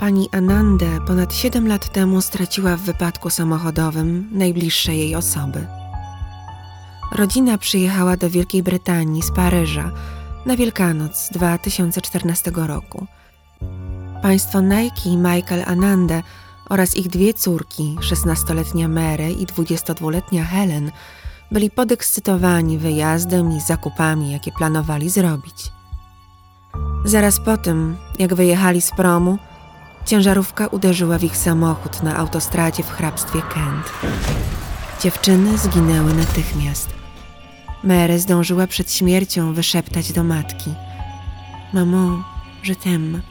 Pani Anandę ponad 7 lat temu straciła w wypadku samochodowym najbliższe jej osoby. Rodzina przyjechała do Wielkiej Brytanii z Paryża na Wielkanoc 2014 roku. Państwo Nike i Michael Anandę oraz ich dwie córki, 16-letnia Mary i 22-letnia Helen, byli podekscytowani wyjazdem i zakupami, jakie planowali zrobić. Zaraz po tym, jak wyjechali z promu, ciężarówka uderzyła w ich samochód na autostradzie w hrabstwie Kent. Dziewczyny zginęły natychmiast. Mary zdążyła przed śmiercią wyszeptać do matki: Mamo, że tem.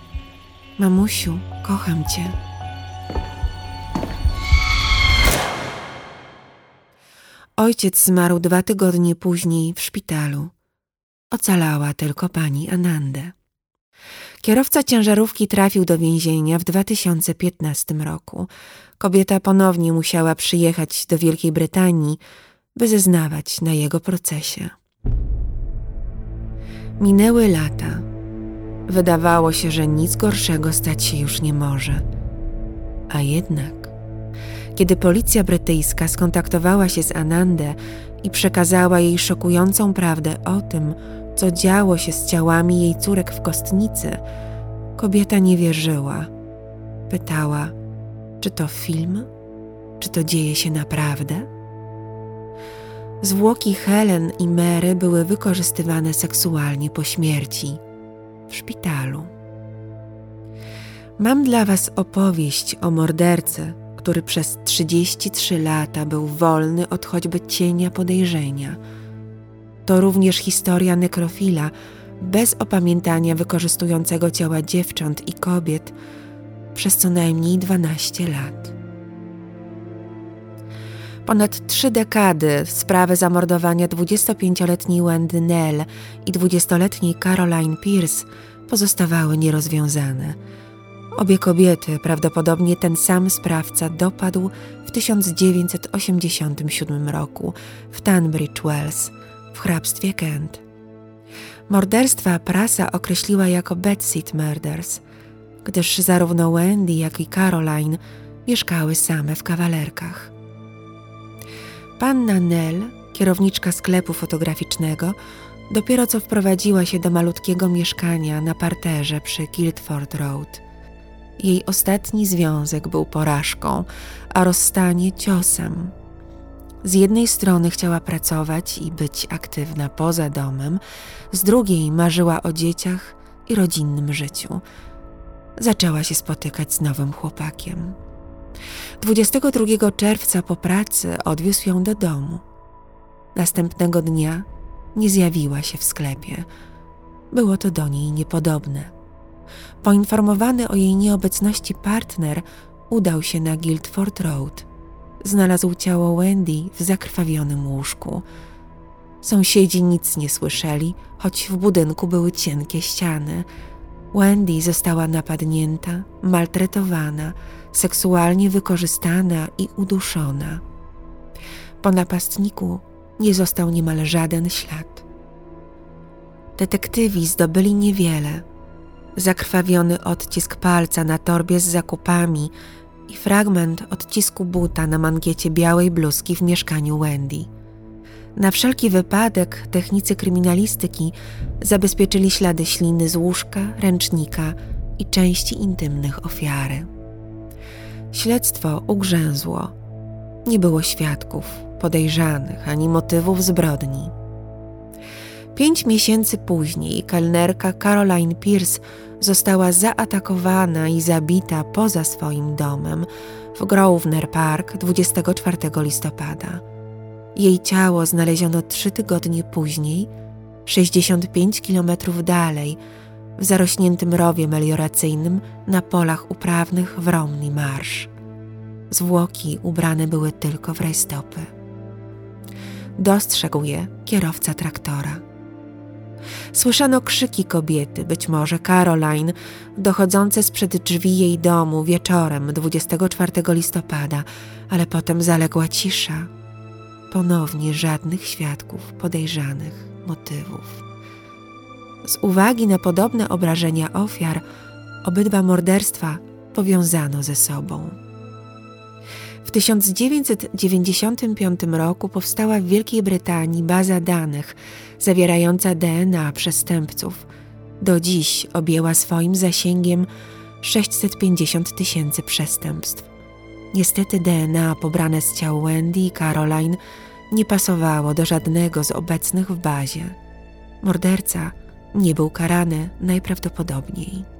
Mamusiu, kocham cię. Ojciec zmarł dwa tygodnie później w szpitalu. Ocalała tylko pani Anandę. Kierowca ciężarówki trafił do więzienia w 2015 roku. Kobieta ponownie musiała przyjechać do Wielkiej Brytanii, by zeznawać na jego procesie. Minęły lata. Wydawało się, że nic gorszego stać się już nie może. A jednak, kiedy policja brytyjska skontaktowała się z Anandę i przekazała jej szokującą prawdę o tym, co działo się z ciałami jej córek w kostnicy, kobieta nie wierzyła. Pytała, czy to film? Czy to dzieje się naprawdę? Zwłoki Helen i Mary były wykorzystywane seksualnie po śmierci w szpitalu. Mam dla Was opowieść o mordercy, który przez 33 lata był wolny od choćby cienia podejrzenia – to również historia nekrofila, bez opamiętania wykorzystującego ciała dziewcząt i kobiet przez co najmniej 12 lat. Ponad trzy dekady sprawy zamordowania 25-letniej Wendy Nell i 20-letniej Caroline Pierce pozostawały nierozwiązane. Obie kobiety, prawdopodobnie ten sam sprawca, dopadł w 1987 roku w Tunbridge Wells – w hrabstwie Kent. Morderstwa prasa określiła jako bedsit murders, gdyż zarówno Wendy, jak i Caroline mieszkały same w kawalerkach. Panna Nell, kierowniczka sklepu fotograficznego, dopiero co wprowadziła się do malutkiego mieszkania na parterze przy Guildford Road. Jej ostatni związek był porażką, a rozstanie ciosem. Z jednej strony chciała pracować i być aktywna poza domem, z drugiej marzyła o dzieciach i rodzinnym życiu. Zaczęła się spotykać z nowym chłopakiem. 22 czerwca po pracy odwiózł ją do domu. Następnego dnia nie zjawiła się w sklepie. Było to do niej niepodobne. Poinformowany o jej nieobecności partner udał się na Guildford Road znalazł ciało Wendy w zakrwawionym łóżku. Sąsiedzi nic nie słyszeli, choć w budynku były cienkie ściany. Wendy została napadnięta, maltretowana, seksualnie wykorzystana i uduszona. Po napastniku nie został niemal żaden ślad. Detektywi zdobyli niewiele. Zakrwawiony odcisk palca na torbie z zakupami i fragment odcisku buta na mangiecie białej bluzki w mieszkaniu Wendy. Na wszelki wypadek technicy kryminalistyki zabezpieczyli ślady śliny z łóżka, ręcznika i części intymnych ofiary. Śledztwo ugrzęzło. Nie było świadków, podejrzanych ani motywów zbrodni. Pięć miesięcy później kelnerka Caroline Pierce została zaatakowana i zabita poza swoim domem w Grosvenor Park 24 listopada. Jej ciało znaleziono trzy tygodnie później, 65 kilometrów dalej, w zarośniętym rowie melioracyjnym na polach uprawnych w Romney Marsh. Zwłoki ubrane były tylko w rajstopy. Dostrzegł je kierowca traktora. Słyszano krzyki kobiety, być może Caroline, dochodzące sprzed drzwi jej domu wieczorem 24 listopada, ale potem zaległa cisza. Ponownie żadnych świadków podejrzanych motywów. Z uwagi na podobne obrażenia ofiar, obydwa morderstwa powiązano ze sobą. W 1995 roku powstała w Wielkiej Brytanii baza danych zawierająca DNA przestępców. Do dziś objęła swoim zasięgiem 650 tysięcy przestępstw. Niestety DNA pobrane z ciał Wendy i Caroline nie pasowało do żadnego z obecnych w bazie. Morderca nie był karany najprawdopodobniej.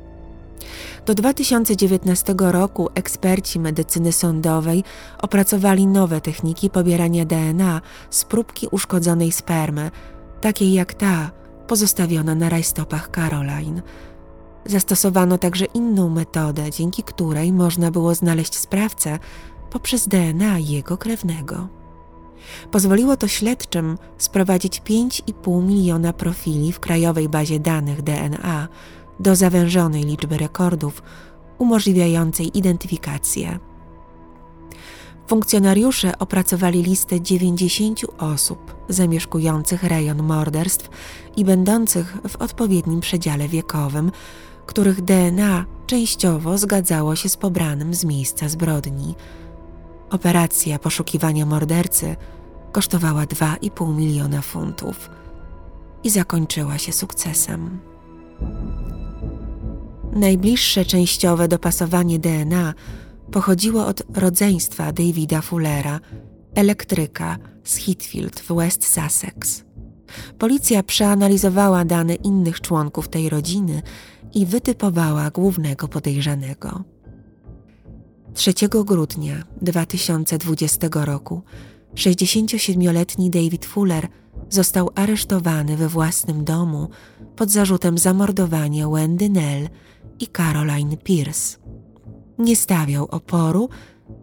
Do 2019 roku eksperci medycyny sądowej opracowali nowe techniki pobierania DNA z próbki uszkodzonej spermy, takiej jak ta pozostawiona na rajstopach Caroline. Zastosowano także inną metodę, dzięki której można było znaleźć sprawcę poprzez DNA jego krewnego. Pozwoliło to śledczym sprowadzić 5,5 miliona profili w krajowej bazie danych DNA do zawężonej liczby rekordów umożliwiającej identyfikację. Funkcjonariusze opracowali listę 90 osób zamieszkujących rejon morderstw i będących w odpowiednim przedziale wiekowym, których DNA częściowo zgadzało się z pobranym z miejsca zbrodni. Operacja poszukiwania mordercy kosztowała 2,5 miliona funtów i zakończyła się sukcesem. Najbliższe częściowe dopasowanie DNA pochodziło od rodzeństwa Davida Fullera, elektryka z Heathfield w West Sussex. Policja przeanalizowała dane innych członków tej rodziny i wytypowała głównego podejrzanego. 3 grudnia 2020 roku 67-letni David Fuller został aresztowany we własnym domu pod zarzutem zamordowania Wendy Nell i Caroline Pierce. Nie stawiał oporu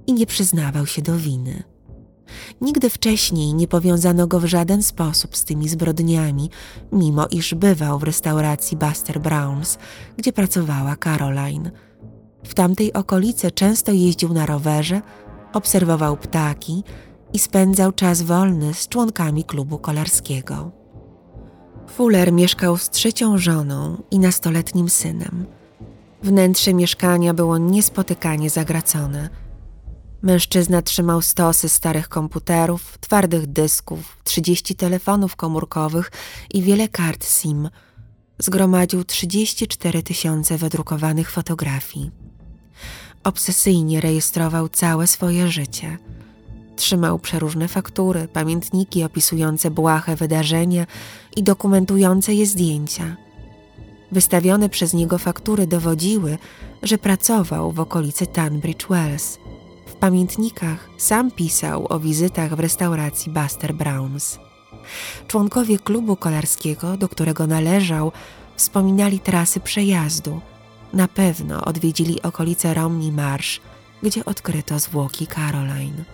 i nie przyznawał się do winy. Nigdy wcześniej nie powiązano go w żaden sposób z tymi zbrodniami, mimo iż bywał w restauracji Buster Browns, gdzie pracowała Caroline. W tamtej okolicy często jeździł na rowerze, obserwował ptaki i spędzał czas wolny z członkami klubu kolarskiego. Fuller mieszkał z trzecią żoną i nastoletnim synem. Wnętrze mieszkania było niespotykanie zagracone. Mężczyzna trzymał stosy starych komputerów, twardych dysków, 30 telefonów komórkowych i wiele kart SIM. Zgromadził 34 tysiące wydrukowanych fotografii. Obsesyjnie rejestrował całe swoje życie. Trzymał przeróżne faktury, pamiętniki opisujące błahe wydarzenia i dokumentujące je zdjęcia – Wystawione przez niego faktury dowodziły, że pracował w okolicy Tunbridge Wells. W pamiętnikach sam pisał o wizytach w restauracji Buster Browns. Członkowie klubu kolarskiego, do którego należał, wspominali trasy przejazdu. Na pewno odwiedzili okolice Romney Marsh, gdzie odkryto zwłoki Caroline.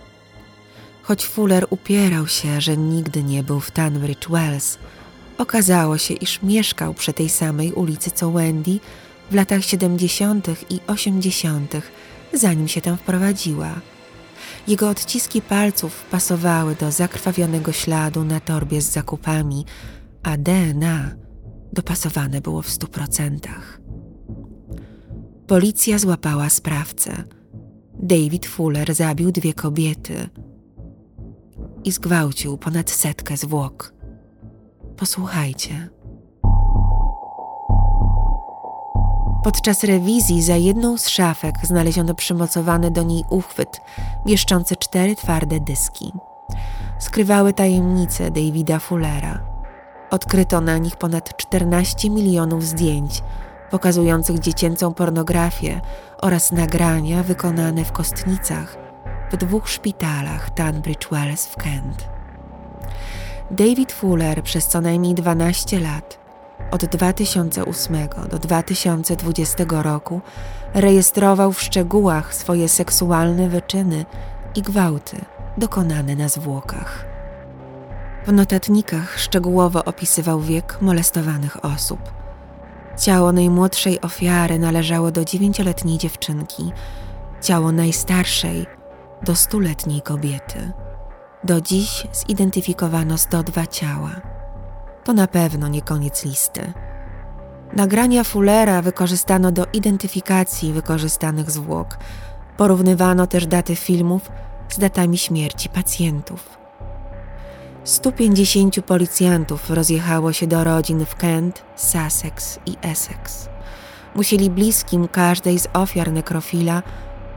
Choć Fuller upierał się, że nigdy nie był w Tunbridge Wells, Okazało się, iż mieszkał przy tej samej ulicy co Wendy w latach 70. i 80., zanim się tam wprowadziła. Jego odciski palców pasowały do zakrwawionego śladu na torbie z zakupami, a DNA dopasowane było w stu procentach. Policja złapała sprawcę. David Fuller zabił dwie kobiety i zgwałcił ponad setkę zwłok. Posłuchajcie. Podczas rewizji za jedną z szafek znaleziono przymocowany do niej uchwyt mieszczący cztery twarde dyski. Skrywały tajemnice Davida Fullera. Odkryto na nich ponad 14 milionów zdjęć pokazujących dziecięcą pornografię oraz nagrania wykonane w kostnicach w dwóch szpitalach Tunbridge Wells w Kent. David Fuller przez co najmniej 12 lat, od 2008 do 2020 roku, rejestrował w szczegółach swoje seksualne wyczyny i gwałty dokonane na zwłokach. W notatnikach szczegółowo opisywał wiek molestowanych osób. Ciało najmłodszej ofiary należało do dziewięcioletniej dziewczynki, ciało najstarszej do stuletniej kobiety. Do dziś zidentyfikowano 102 ciała. To na pewno nie koniec listy. Nagrania Fullera wykorzystano do identyfikacji wykorzystanych zwłok. Porównywano też daty filmów z datami śmierci pacjentów. 150 policjantów rozjechało się do rodzin w Kent, Sussex i Essex. Musieli bliskim każdej z ofiar nekrofila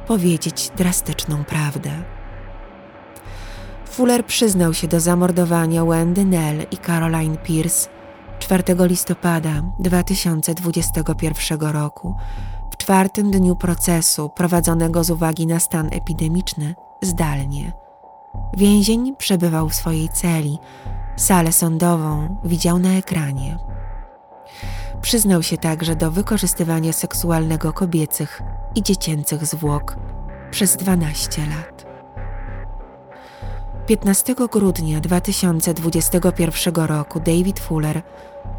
powiedzieć drastyczną prawdę. Fuller przyznał się do zamordowania Wendy Nell i Caroline Pierce 4 listopada 2021 roku, w czwartym dniu procesu prowadzonego z uwagi na stan epidemiczny zdalnie. Więzień przebywał w swojej celi, salę sądową widział na ekranie. Przyznał się także do wykorzystywania seksualnego kobiecych i dziecięcych zwłok przez 12 lat. 15 grudnia 2021 roku David Fuller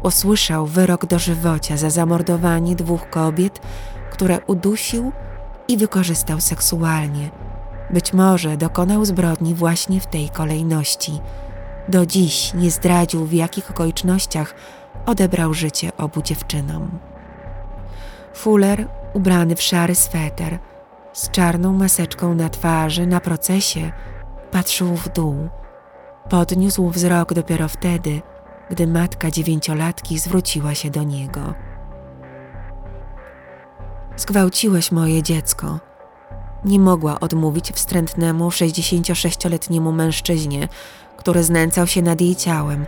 usłyszał wyrok dożywocia za zamordowanie dwóch kobiet, które udusił i wykorzystał seksualnie. Być może dokonał zbrodni właśnie w tej kolejności. Do dziś nie zdradził, w jakich okolicznościach odebrał życie obu dziewczynom. Fuller, ubrany w szary sweter, z czarną maseczką na twarzy, na procesie, patrzył w dół. Podniósł wzrok dopiero wtedy, gdy matka dziewięciolatki zwróciła się do niego. Zgwałciłeś moje dziecko. Nie mogła odmówić wstrętnemu 66-letniemu mężczyźnie, który znęcał się nad jej ciałem.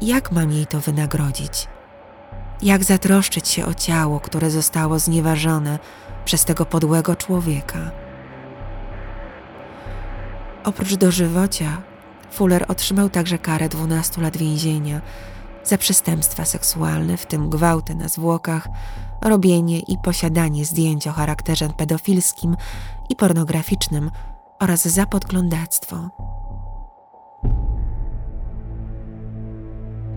Jak mam jej to wynagrodzić? Jak zatroszczyć się o ciało, które zostało znieważone przez tego podłego człowieka? Oprócz dożywocia, Fuller otrzymał także karę 12 lat więzienia za przestępstwa seksualne, w tym gwałty na zwłokach, robienie i posiadanie zdjęć o charakterze pedofilskim i pornograficznym oraz za podglądactwo.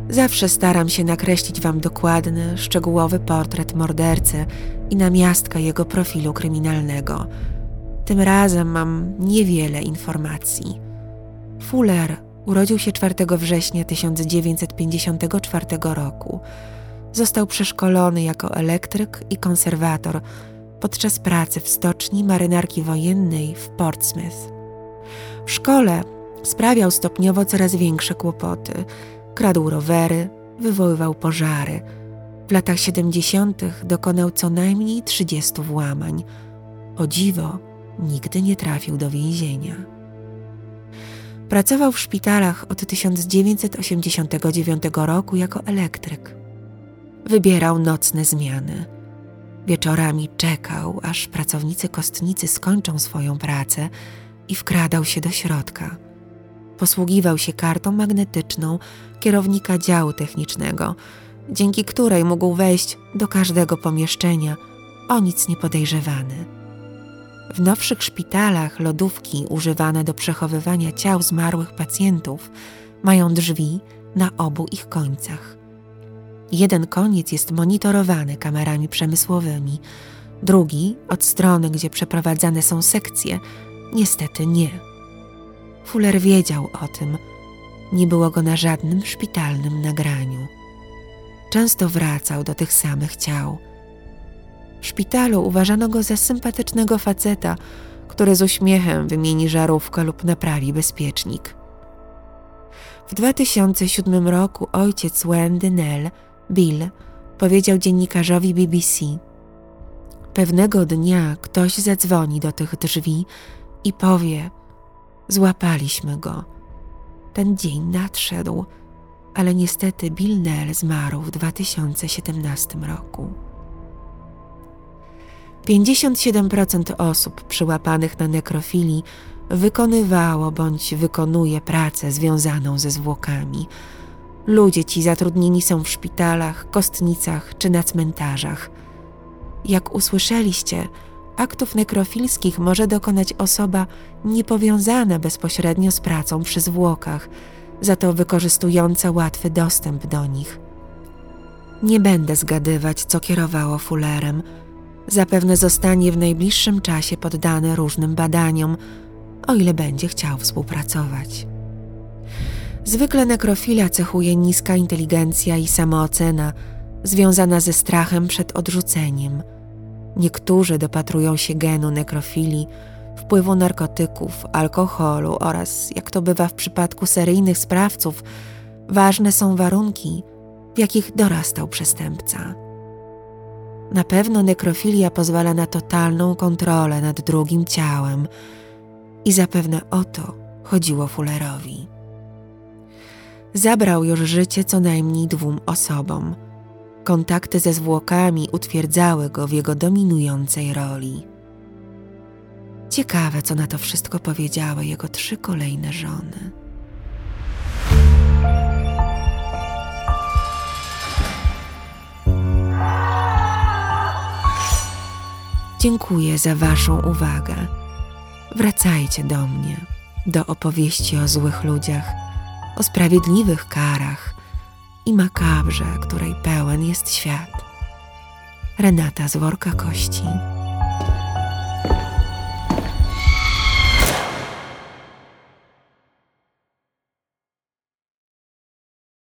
Zawsze staram się nakreślić Wam dokładny, szczegółowy portret mordercy i namiastkę jego profilu kryminalnego. Tym razem mam niewiele informacji. Fuller urodził się 4 września 1954 roku. Został przeszkolony jako elektryk i konserwator podczas pracy w stoczni marynarki wojennej w Portsmouth. W szkole sprawiał stopniowo coraz większe kłopoty. Kradł rowery, wywoływał pożary. W latach 70. dokonał co najmniej 30 włamań. O dziwo, nigdy nie trafił do więzienia. Pracował w szpitalach od 1989 roku jako elektryk. Wybierał nocne zmiany. Wieczorami czekał, aż pracownicy kostnicy skończą swoją pracę i wkradał się do środka. Posługiwał się kartą magnetyczną kierownika działu technicznego, dzięki której mógł wejść do każdego pomieszczenia, o nic nie podejrzewany. W nowszych szpitalach lodówki używane do przechowywania ciał zmarłych pacjentów mają drzwi na obu ich końcach. Jeden koniec jest monitorowany kamerami przemysłowymi, drugi, od strony, gdzie przeprowadzane są sekcje, niestety nie. Fuller wiedział o tym. Nie było go na żadnym szpitalnym nagraniu. Często wracał do tych samych ciał – w szpitalu uważano go za sympatycznego faceta, który z uśmiechem wymieni żarówkę lub naprawi bezpiecznik. W 2007 roku ojciec Wendy Nell, Bill, powiedział dziennikarzowi BBC: Pewnego dnia ktoś zadzwoni do tych drzwi i powie: Złapaliśmy go. Ten dzień nadszedł, ale niestety Bill Nell zmarł w 2017 roku. 57% osób przyłapanych na nekrofilii wykonywało bądź wykonuje pracę związaną ze zwłokami. Ludzie ci zatrudnieni są w szpitalach, kostnicach czy na cmentarzach. Jak usłyszeliście, aktów nekrofilskich może dokonać osoba niepowiązana bezpośrednio z pracą przy zwłokach, za to wykorzystująca łatwy dostęp do nich. Nie będę zgadywać, co kierowało Fullerem – zapewne zostanie w najbliższym czasie poddany różnym badaniom, o ile będzie chciał współpracować. Zwykle nekrofila cechuje niska inteligencja i samoocena, związana ze strachem przed odrzuceniem. Niektórzy dopatrują się genu nekrofilii, wpływu narkotyków, alkoholu oraz, jak to bywa w przypadku seryjnych sprawców, ważne są warunki, w jakich dorastał przestępca. Na pewno nekrofilia pozwala na totalną kontrolę nad drugim ciałem i zapewne o to chodziło Fullerowi. Zabrał już życie co najmniej dwóm osobom. Kontakty ze zwłokami utwierdzały go w jego dominującej roli. Ciekawe, co na to wszystko powiedziały jego trzy kolejne żony. Dziękuję za Waszą uwagę. Wracajcie do mnie, do opowieści o złych ludziach, o sprawiedliwych karach i makabrze, której pełen jest świat. Renata z worka kości.